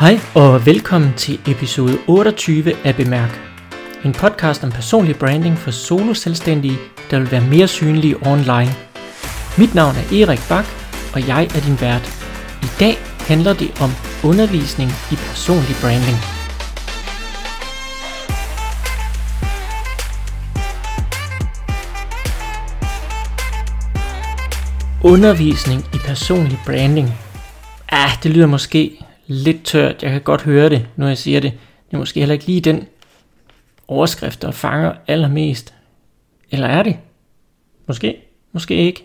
Hej og velkommen til episode 28 af Bemærk. En podcast om personlig branding for solo selvstændige, der vil være mere synlige online. Mit navn er Erik Bak, og jeg er din vært. I dag handler det om undervisning i personlig branding. Undervisning i personlig branding. Ah, det lyder måske lidt tørt. Jeg kan godt høre det, når jeg siger det. Det er måske heller ikke lige den overskrift, der fanger allermest. Eller er det? Måske, måske ikke.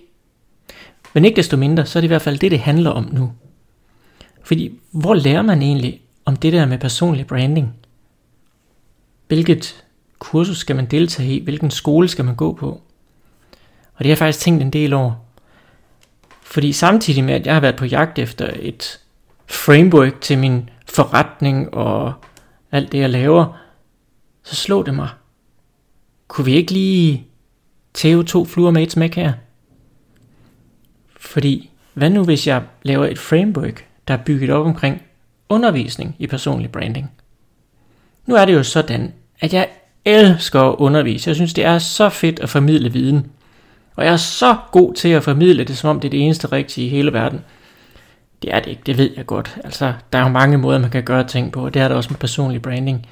Men ikke desto mindre, så er det i hvert fald det, det handler om nu. Fordi, hvor lærer man egentlig om det der med personlig branding? Hvilket kursus skal man deltage i? Hvilken skole skal man gå på? Og det har jeg faktisk tænkt en del over. Fordi samtidig med, at jeg har været på jagt efter et framework til min forretning og alt det, jeg laver, så slog det mig. Kunne vi ikke lige tæve to fluer med et smæk her? Fordi, hvad nu hvis jeg laver et framework, der er bygget op omkring undervisning i personlig branding? Nu er det jo sådan, at jeg elsker at undervise. Jeg synes, det er så fedt at formidle viden. Og jeg er så god til at formidle det, som om det er det eneste rigtige i hele verden. Det er det ikke, det ved jeg godt. Altså, der er jo mange måder, man kan gøre ting på, og det er der også med personlig branding.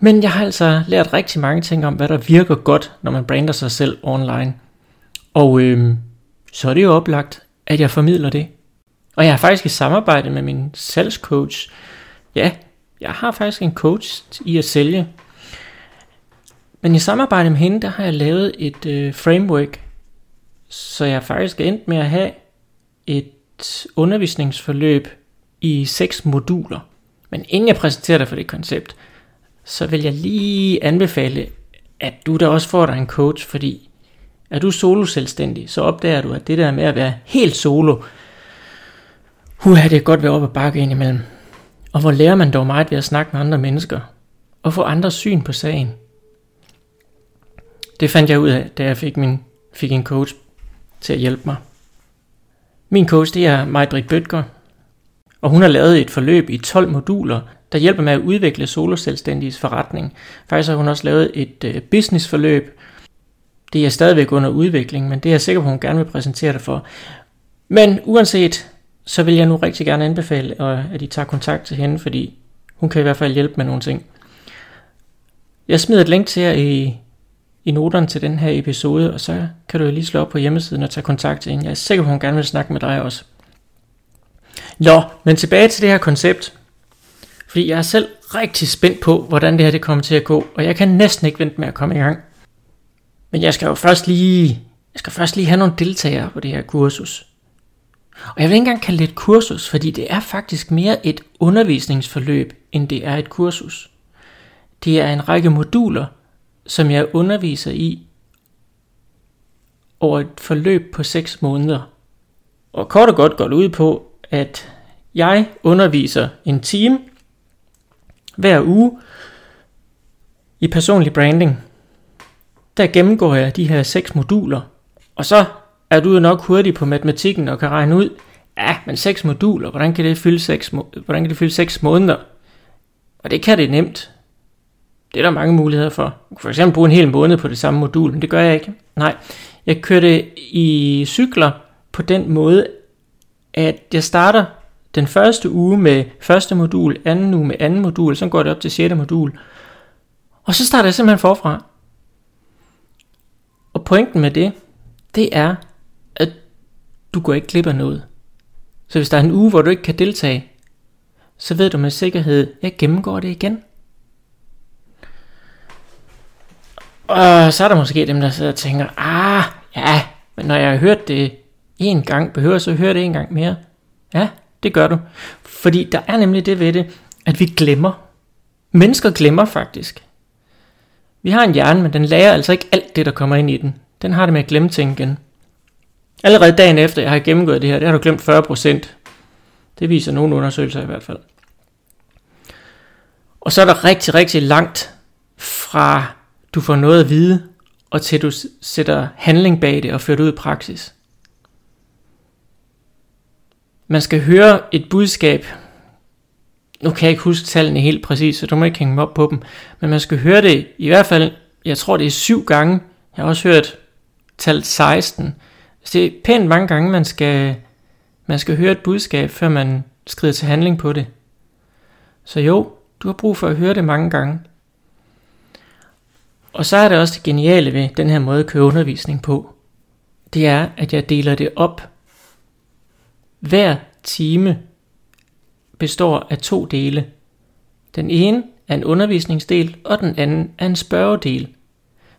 Men jeg har altså lært rigtig mange ting om, hvad der virker godt, når man brander sig selv online. Og øhm, så er det jo oplagt, at jeg formidler det. Og jeg har faktisk i samarbejde med min salgscoach, ja, jeg har faktisk en coach i at sælge. Men i samarbejde med hende, der har jeg lavet et øh, framework, så jeg faktisk er endt med at have et undervisningsforløb i seks moduler. Men inden jeg præsenterer dig for det koncept, så vil jeg lige anbefale, at du da også får dig en coach, fordi er du solo selvstændig, så opdager du, at det der med at være helt solo, har det godt være op ad bakke ind imellem. Og hvor lærer man dog meget ved at snakke med andre mennesker, og få andres syn på sagen. Det fandt jeg ud af, da jeg fik, min, fik en coach til at hjælpe mig. Min coach det er Majdrit Bøtger, og hun har lavet et forløb i 12 moduler, der hjælper med at udvikle soloselvstændiges forretning. Faktisk har hun også lavet et øh, businessforløb. Det er stadigvæk under udvikling, men det er jeg sikker på, at hun gerne vil præsentere det for. Men uanset, så vil jeg nu rigtig gerne anbefale, at I tager kontakt til hende, fordi hun kan i hvert fald hjælpe med nogle ting. Jeg smider et link til jer i i noterne til den her episode, og så kan du lige slå op på hjemmesiden og tage kontakt til hende. Jeg er sikker på, at hun gerne vil snakke med dig også. Nå, men tilbage til det her koncept. Fordi jeg er selv rigtig spændt på, hvordan det her det kommer til at gå, og jeg kan næsten ikke vente med at komme i gang. Men jeg skal jo først lige, jeg skal først lige have nogle deltagere på det her kursus. Og jeg vil ikke engang kalde det et kursus, fordi det er faktisk mere et undervisningsforløb, end det er et kursus. Det er en række moduler, som jeg underviser i over et forløb på 6 måneder. Og kort og godt går det ud på, at jeg underviser en time hver uge i personlig branding. Der gennemgår jeg de her seks moduler, og så er du jo nok hurtig på matematikken og kan regne ud, ja, men seks moduler, hvordan kan det fylde seks, hvordan kan det fylde seks måneder? Og det kan det nemt. Det er der mange muligheder for. Du kan for eksempel bruge en hel måned på det samme modul, men det gør jeg ikke. Nej, jeg kører det i cykler på den måde, at jeg starter den første uge med første modul, anden uge med anden modul, så går det op til sjette modul. Og så starter jeg simpelthen forfra. Og pointen med det, det er, at du går ikke glip af noget. Så hvis der er en uge, hvor du ikke kan deltage, så ved du med sikkerhed, at jeg gennemgår det igen. Og så er der måske dem, der sidder og tænker, ah, ja, men når jeg har hørt det en gang, behøver jeg så høre det en gang mere? Ja, det gør du. Fordi der er nemlig det ved det, at vi glemmer. Mennesker glemmer faktisk. Vi har en hjerne, men den lærer altså ikke alt det, der kommer ind i den. Den har det med at glemme ting igen. Allerede dagen efter, jeg har gennemgået det her, det har du glemt 40%. Det viser nogle undersøgelser i hvert fald. Og så er der rigtig, rigtig langt fra du får noget at vide, og til du sætter handling bag det og fører det ud i praksis. Man skal høre et budskab nu kan jeg ikke huske tallene helt præcis, så du må ikke hænge mig op på dem, men man skal høre det i hvert fald, jeg tror det er syv gange, jeg har også hørt tal 16, så altså, det er pænt mange gange, man skal, man skal høre et budskab, før man skrider til handling på det. Så jo, du har brug for at høre det mange gange. Og så er det også det geniale ved den her måde at køre undervisning på. Det er, at jeg deler det op. Hver time består af to dele. Den ene er en undervisningsdel, og den anden er en spørgedel.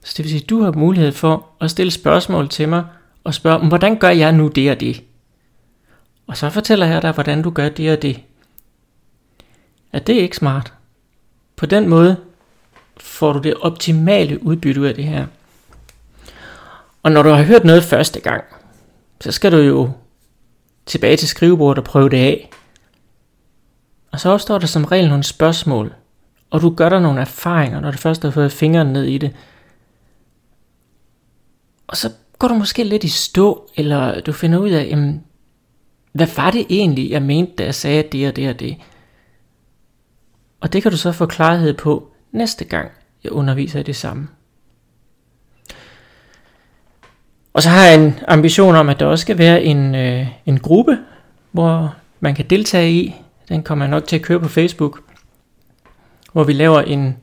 Så det vil sige, at du har mulighed for at stille spørgsmål til mig, og spørge, hvordan gør jeg nu det og det? Og så fortæller jeg dig, hvordan du gør det og det. Er det ikke smart? På den måde får du det optimale udbytte ud af det her. Og når du har hørt noget første gang, så skal du jo tilbage til skrivebordet og prøve det af. Og så opstår der som regel nogle spørgsmål, og du gør der nogle erfaringer, når du først har fået fingrene ned i det. Og så går du måske lidt i stå, eller du finder ud af, jamen, hvad var det egentlig, jeg mente, da jeg sagde det og det og det. Og det kan du så få klarhed på næste gang, jeg underviser i det samme. Og så har jeg en ambition om, at der også skal være en, øh, en gruppe, hvor man kan deltage i. Den kommer jeg nok til at køre på Facebook, hvor vi laver en,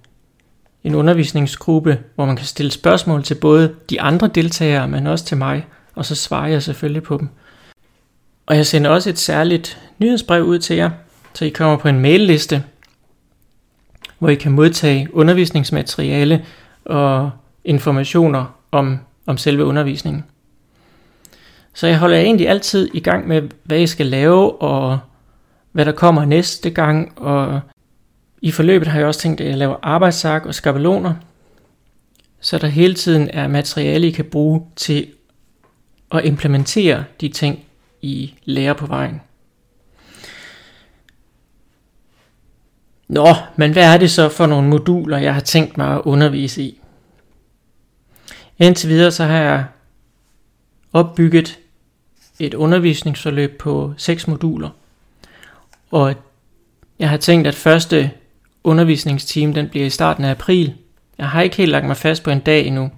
en undervisningsgruppe, hvor man kan stille spørgsmål til både de andre deltagere, men også til mig, og så svarer jeg selvfølgelig på dem. Og jeg sender også et særligt nyhedsbrev ud til jer, så I kommer på en mailliste, hvor I kan modtage undervisningsmateriale og informationer om, om selve undervisningen. Så jeg holder egentlig altid i gang med, hvad I skal lave, og hvad der kommer næste gang, og i forløbet har jeg også tænkt, at jeg laver arbejdsark og skabeloner, så der hele tiden er materiale, I kan bruge til at implementere de ting, I lærer på vejen. Nå, men hvad er det så for nogle moduler, jeg har tænkt mig at undervise i? Indtil videre så har jeg opbygget et undervisningsforløb på seks moduler. Og jeg har tænkt, at første undervisningsteam den bliver i starten af april. Jeg har ikke helt lagt mig fast på en dag endnu.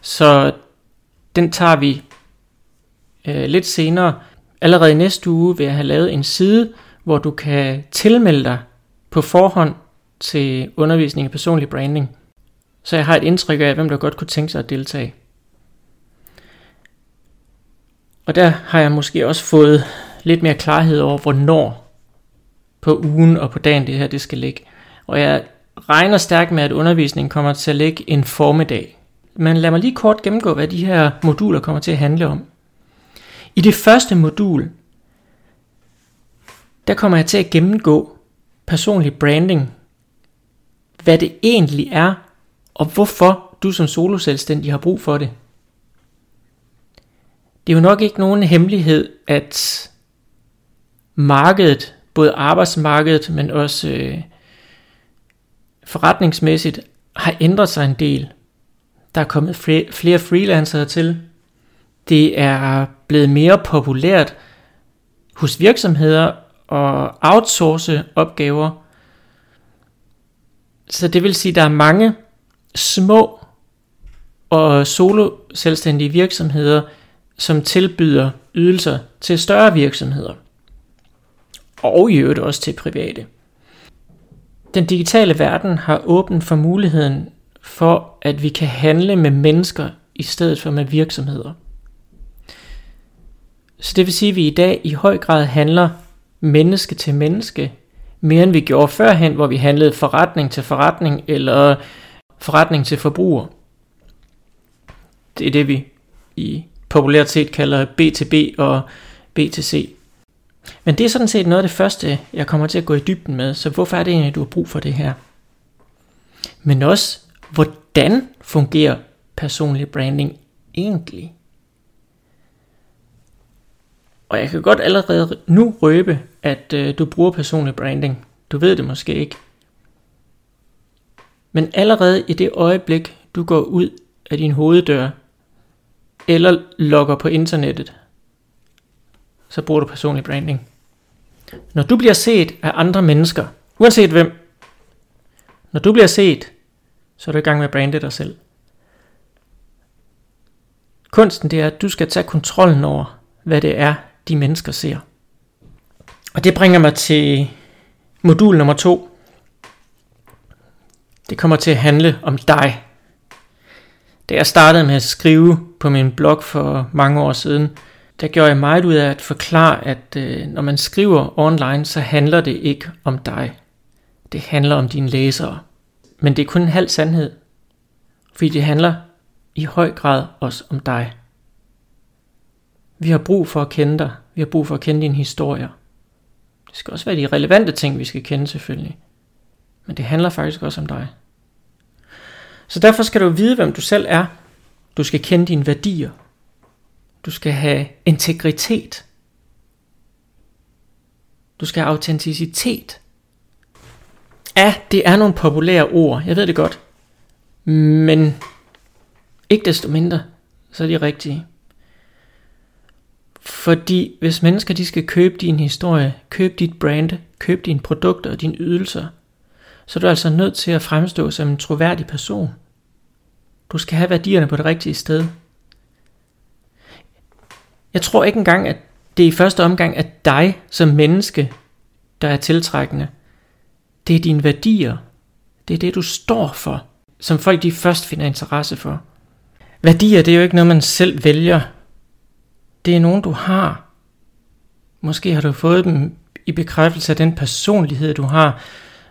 Så den tager vi øh, lidt senere. Allerede i næste uge vil jeg have lavet en side, hvor du kan tilmelde dig på forhånd til undervisning i personlig branding. Så jeg har et indtryk af, hvem der godt kunne tænke sig at deltage. Og der har jeg måske også fået lidt mere klarhed over, hvornår på ugen og på dagen det her det skal ligge. Og jeg regner stærkt med, at undervisningen kommer til at ligge en formiddag. Men lad mig lige kort gennemgå, hvad de her moduler kommer til at handle om. I det første modul, der kommer jeg til at gennemgå personlig branding. Hvad det egentlig er, og hvorfor du som soloselvstændig har brug for det. Det er jo nok ikke nogen hemmelighed, at markedet, både arbejdsmarkedet, men også øh, forretningsmæssigt, har ændret sig en del. Der er kommet flere, flere freelancere til. Det er blevet mere populært hos virksomheder at outsource opgaver. Så det vil sige, at der er mange små og solo selvstændige virksomheder, som tilbyder ydelser til større virksomheder. Og i øvrigt også til private. Den digitale verden har åbent for muligheden for, at vi kan handle med mennesker i stedet for med virksomheder. Så det vil sige, at vi i dag i høj grad handler menneske til menneske, mere end vi gjorde førhen, hvor vi handlede forretning til forretning eller forretning til forbruger. Det er det, vi i populært set kalder B2B og B2C. Men det er sådan set noget af det første, jeg kommer til at gå i dybden med, så hvorfor er det egentlig, du har brug for det her? Men også, hvordan fungerer personlig branding egentlig? Og jeg kan godt allerede nu røbe, at øh, du bruger personlig branding. Du ved det måske ikke. Men allerede i det øjeblik, du går ud af din hoveddør, eller logger på internettet, så bruger du personlig branding. Når du bliver set af andre mennesker, Uanset hvem. Når du bliver set, så er du i gang med at brande dig selv. Kunsten det er, at du skal tage kontrollen over, hvad det er, de mennesker ser. Og det bringer mig til modul nummer to. Det kommer til at handle om dig. Da jeg startede med at skrive på min blog for mange år siden, der gjorde jeg meget ud af at forklare, at øh, når man skriver online, så handler det ikke om dig. Det handler om dine læsere. Men det er kun en halv sandhed. Fordi det handler i høj grad også om dig. Vi har brug for at kende dig. Vi har brug for at kende dine historier. Det skal også være de relevante ting, vi skal kende selvfølgelig. Men det handler faktisk også om dig. Så derfor skal du vide, hvem du selv er. Du skal kende dine værdier. Du skal have integritet. Du skal have autenticitet. Ja, det er nogle populære ord, jeg ved det godt. Men ikke desto mindre, så er de rigtige. Fordi hvis mennesker de skal købe din historie, købe dit brand, købe dine produkter og dine ydelser, så er du altså nødt til at fremstå som en troværdig person. Du skal have værdierne på det rigtige sted. Jeg tror ikke engang, at det i første omgang er dig som menneske, der er tiltrækkende. Det er dine værdier. Det er det, du står for, som folk de først finder interesse for. Værdier, det er jo ikke noget, man selv vælger. Det er nogen, du har. Måske har du fået dem i bekræftelse af den personlighed, du har.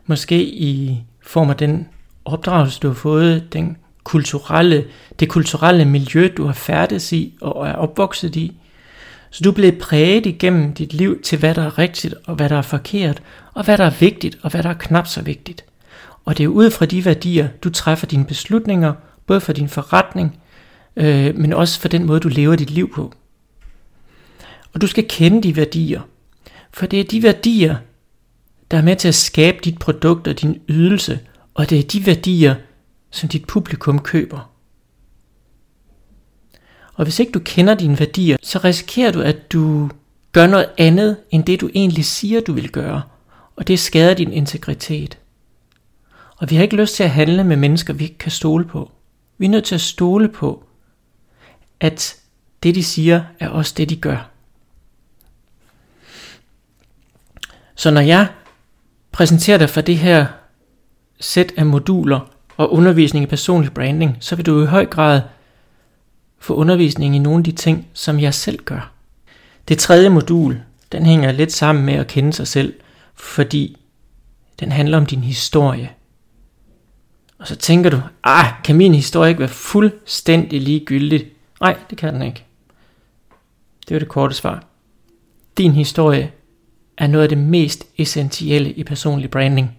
Måske i form af den opdragelse, du har fået, den kulturelle, det kulturelle miljø, du har færdes i og er opvokset i. Så du er blevet præget igennem dit liv til, hvad der er rigtigt og hvad der er forkert, og hvad der er vigtigt og hvad der er knap så vigtigt. Og det er ud fra de værdier, du træffer dine beslutninger, både for din forretning, øh, men også for den måde, du lever dit liv på. Og du skal kende de værdier, for det er de værdier, der er med til at skabe dit produkt og din ydelse, og det er de værdier, som dit publikum køber. Og hvis ikke du kender dine værdier, så risikerer du, at du gør noget andet, end det du egentlig siger, du vil gøre. Og det skader din integritet. Og vi har ikke lyst til at handle med mennesker, vi ikke kan stole på. Vi er nødt til at stole på, at det de siger, er også det de gør. Så når jeg præsenterer dig for det her sæt af moduler og undervisning i personlig branding, så vil du i høj grad få undervisning i nogle af de ting, som jeg selv gør. Det tredje modul, den hænger lidt sammen med at kende sig selv, fordi den handler om din historie. Og så tænker du, ah, kan min historie ikke være fuldstændig ligegyldig? Nej, det kan den ikke. Det er det korte svar. Din historie er noget af det mest essentielle i personlig branding.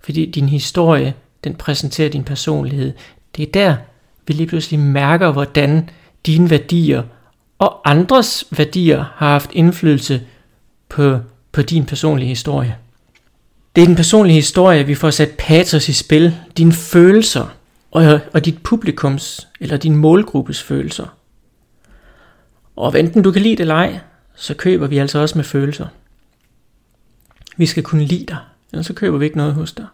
Fordi din historie, den præsenterer din personlighed. Det er der, vi lige pludselig mærker, hvordan dine værdier og andres værdier har haft indflydelse på, på din personlige historie. Det er den personlige historie, vi får sat patos i spil, dine følelser og, og dit publikums eller din målgruppes følelser. Og enten du kan lide det eller ej, så køber vi altså også med følelser. Vi skal kunne lide dig, ellers så køber vi ikke noget hos dig.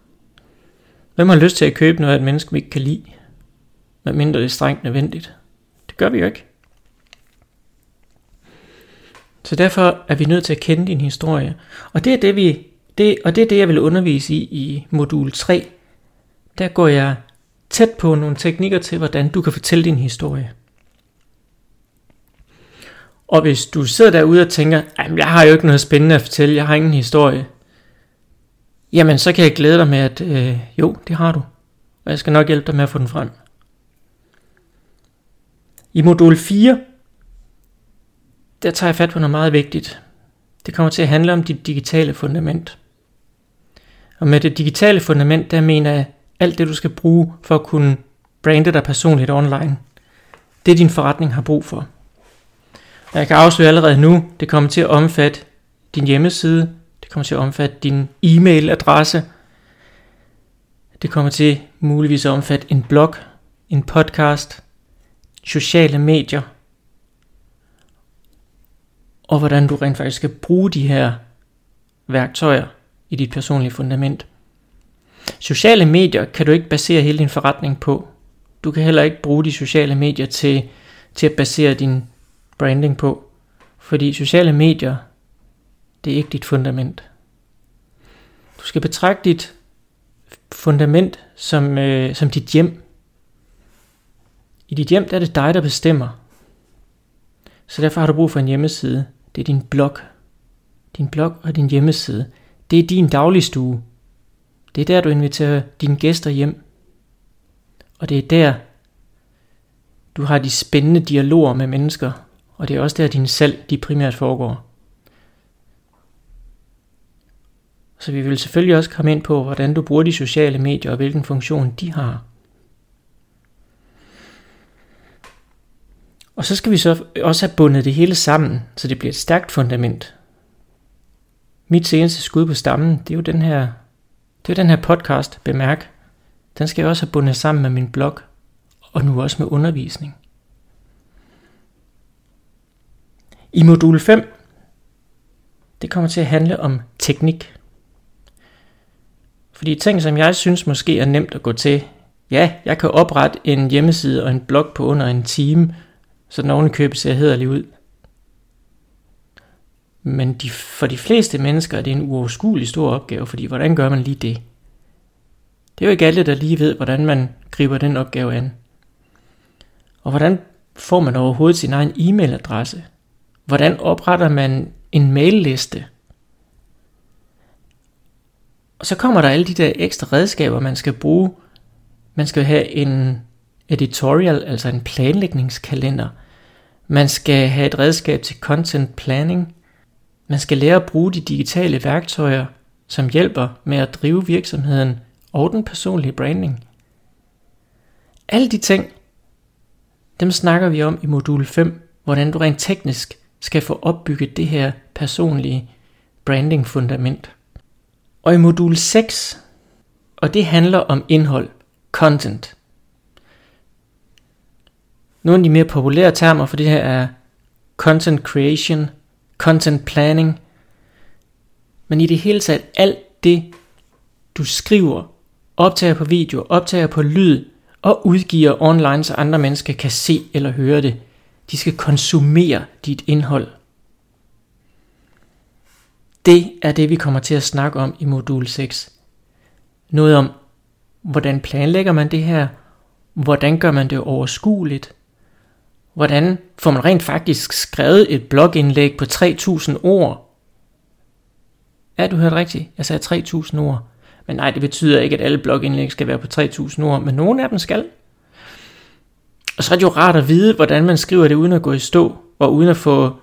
Hvem har lyst til at købe noget af et menneske, vi ikke kan lide? Hvad mindre det er strengt nødvendigt. Det gør vi jo ikke. Så derfor er vi nødt til at kende din historie. Og det er det, vi, det, og det, er det jeg vil undervise i i modul 3. Der går jeg tæt på nogle teknikker til, hvordan du kan fortælle din historie. Og hvis du sidder derude og tænker, at jeg har jo ikke noget spændende at fortælle, jeg har ingen historie. Jamen, så kan jeg glæde dig med, at øh, jo, det har du. Og jeg skal nok hjælpe dig med at få den frem. I modul 4, der tager jeg fat på noget meget vigtigt. Det kommer til at handle om dit digitale fundament. Og med det digitale fundament, der mener jeg alt det, du skal bruge for at kunne brande dig personligt online. Det din forretning har brug for. Jeg kan afsløre allerede nu, det kommer til at omfatte din hjemmeside, det kommer til at omfatte din e-mailadresse, det kommer til muligvis at omfatte en blog, en podcast, sociale medier, og hvordan du rent faktisk skal bruge de her værktøjer i dit personlige fundament. Sociale medier kan du ikke basere hele din forretning på. Du kan heller ikke bruge de sociale medier til, til at basere din branding på. Fordi sociale medier, det er ikke dit fundament. Du skal betragte dit fundament som, øh, som dit hjem. I dit hjem der er det dig, der bestemmer. Så derfor har du brug for en hjemmeside. Det er din blog. Din blog og din hjemmeside. Det er din dagligstue. Det er der, du inviterer dine gæster hjem. Og det er der, du har de spændende dialoger med mennesker. Og det er også der, din salg de primært foregår. Så vi vil selvfølgelig også komme ind på, hvordan du bruger de sociale medier og hvilken funktion de har. Og så skal vi så også have bundet det hele sammen, så det bliver et stærkt fundament. Mit seneste skud på stammen, det er jo den her, det er den her podcast, bemærk. Den skal jeg også have bundet sammen med min blog, og nu også med undervisning. I modul 5, det kommer til at handle om teknik. Fordi ting, som jeg synes måske er nemt at gå til, ja, jeg kan oprette en hjemmeside og en blog på under en time, så den ovenikøbet ser hederlig ud. Men de, for de fleste mennesker er det en uoverskuelig stor opgave, fordi hvordan gør man lige det? Det er jo ikke alle, der lige ved, hvordan man griber den opgave an. Og hvordan får man overhovedet sin egen e-mailadresse? Hvordan opretter man en mailliste? Og så kommer der alle de der ekstra redskaber, man skal bruge. Man skal have en editorial, altså en planlægningskalender. Man skal have et redskab til content planning. Man skal lære at bruge de digitale værktøjer, som hjælper med at drive virksomheden og den personlige branding. Alle de ting, dem snakker vi om i modul 5, hvordan du rent teknisk skal få opbygget det her personlige branding fundament. Og i modul 6, og det handler om indhold, content. Nogle af de mere populære termer for det her er content creation, content planning, men i det hele taget alt det, du skriver, optager på video, optager på lyd og udgiver online, så andre mennesker kan se eller høre det. De skal konsumere dit indhold. Det er det, vi kommer til at snakke om i modul 6. Noget om, hvordan planlægger man det her? Hvordan gør man det overskueligt? Hvordan får man rent faktisk skrevet et blogindlæg på 3000 ord? Ja, du hørte rigtigt. Jeg sagde 3000 ord. Men nej, det betyder ikke, at alle blogindlæg skal være på 3000 ord, men nogle af dem skal. Og så er det jo rart at vide, hvordan man skriver det uden at gå i stå, og uden at få,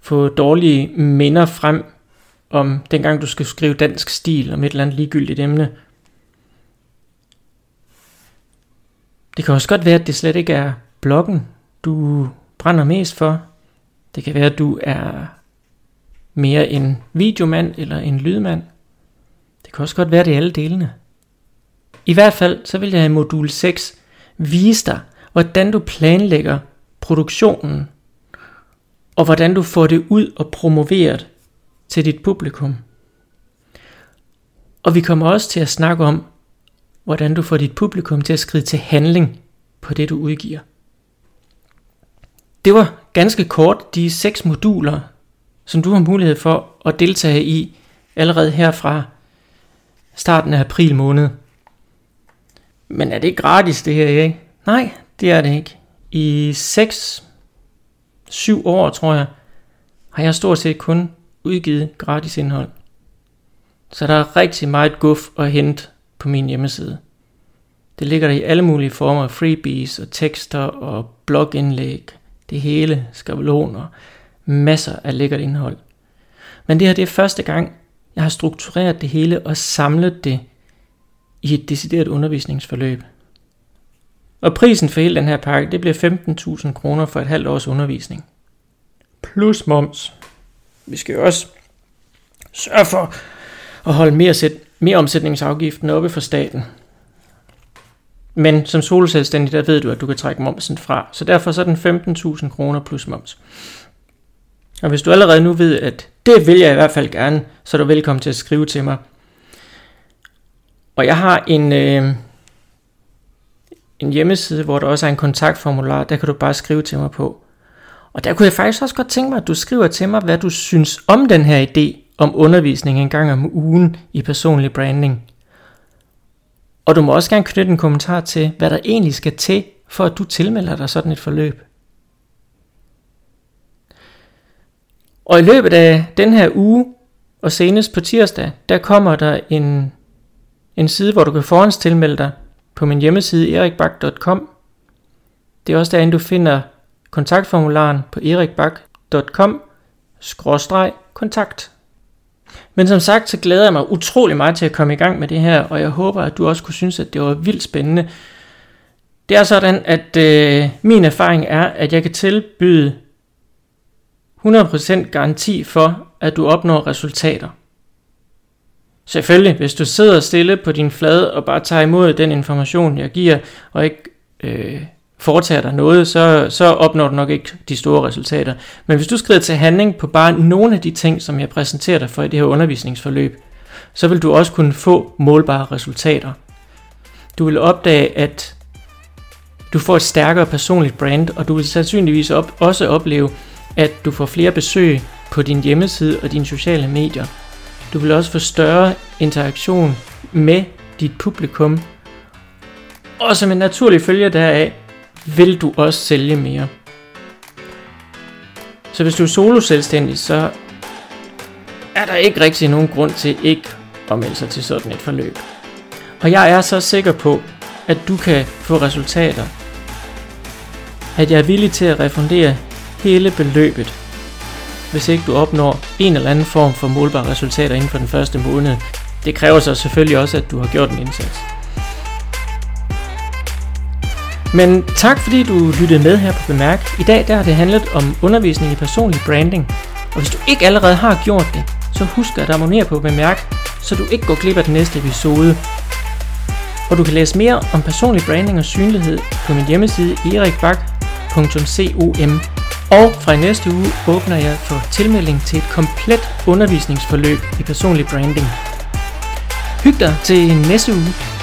få dårlige minder frem om dengang du skal skrive dansk stil om et eller andet ligegyldigt emne. Det kan også godt være, at det slet ikke er bloggen, du brænder mest for. Det kan være, at du er mere en videomand eller en lydmand. Det kan også godt være, at det er alle delene. I hvert fald, så vil jeg i modul 6 vise dig, hvordan du planlægger produktionen, og hvordan du får det ud og promoveret til dit publikum. Og vi kommer også til at snakke om, hvordan du får dit publikum til at skride til handling på det, du udgiver. Det var ganske kort de seks moduler, som du har mulighed for at deltage i allerede her fra starten af april måned. Men er det gratis det her, ikke? Nej, det er det ikke. I 6 7 år, tror jeg, har jeg stort set kun udgivet gratis indhold. Så der er rigtig meget guf at hente på min hjemmeside. Det ligger der i alle mulige former freebies og tekster og blogindlæg, det hele, skabeloner, masser af lækkert indhold. Men det her det er første gang, jeg har struktureret det hele og samlet det i et decideret undervisningsforløb. Og prisen for hele den her pakke, det bliver 15.000 kroner for et halvt års undervisning. Plus moms. Vi skal jo også sørge for at holde mere, sæt, mere omsætningsafgiften oppe for staten. Men som solselvstændig, der ved du, at du kan trække momsen fra. Så derfor så er den 15.000 kroner plus moms. Og hvis du allerede nu ved, at Det vil jeg i hvert fald gerne, så er du velkommen til at skrive til mig. Og jeg har en, øh, en hjemmeside, hvor der også er en kontaktformular, der kan du bare skrive til mig på. Og der kunne jeg faktisk også godt tænke mig, at du skriver til mig, hvad du synes om den her idé om undervisning en gang om ugen i personlig branding. Og du må også gerne knytte en kommentar til, hvad der egentlig skal til, for at du tilmelder dig sådan et forløb. Og i løbet af den her uge, og senest på tirsdag, der kommer der en, en side, hvor du kan forhåndstilmelde dig på min hjemmeside erikbak.com. Det er også derinde, du finder kontaktformularen på erikbak.com kontakt. Men som sagt, så glæder jeg mig utrolig meget til at komme i gang med det her, og jeg håber, at du også kunne synes, at det var vildt spændende. Det er sådan, at øh, min erfaring er, at jeg kan tilbyde 100% garanti for, at du opnår resultater. Selvfølgelig, hvis du sidder stille på din flade og bare tager imod den information, jeg giver, og ikke øh, foretager dig noget, så, så opnår du nok ikke de store resultater. Men hvis du skrider til handling på bare nogle af de ting, som jeg præsenterer dig for i det her undervisningsforløb, så vil du også kunne få målbare resultater. Du vil opdage, at du får et stærkere personligt brand, og du vil sandsynligvis op, også opleve, at du får flere besøg på din hjemmeside og dine sociale medier. Du vil også få større interaktion med dit publikum. Og som en naturlig følge deraf, vil du også sælge mere. Så hvis du er solo selvstændig, så er der ikke rigtig nogen grund til ikke at melde sig til sådan et forløb. Og jeg er så sikker på, at du kan få resultater. At jeg er villig til at refundere hele beløbet, hvis ikke du opnår en eller anden form for målbare resultater inden for den første måned. Det kræver så selvfølgelig også, at du har gjort en indsats. Men tak fordi du lyttede med her på Bemærk. I dag der har det handlet om undervisning i personlig branding. Og hvis du ikke allerede har gjort det, så husk at abonnere på Bemærk, så du ikke går glip af den næste episode. Og du kan læse mere om personlig branding og synlighed på min hjemmeside erikbak.com. Og fra næste uge åbner jeg for tilmelding til et komplet undervisningsforløb i personlig branding. Hyg dig til næste uge.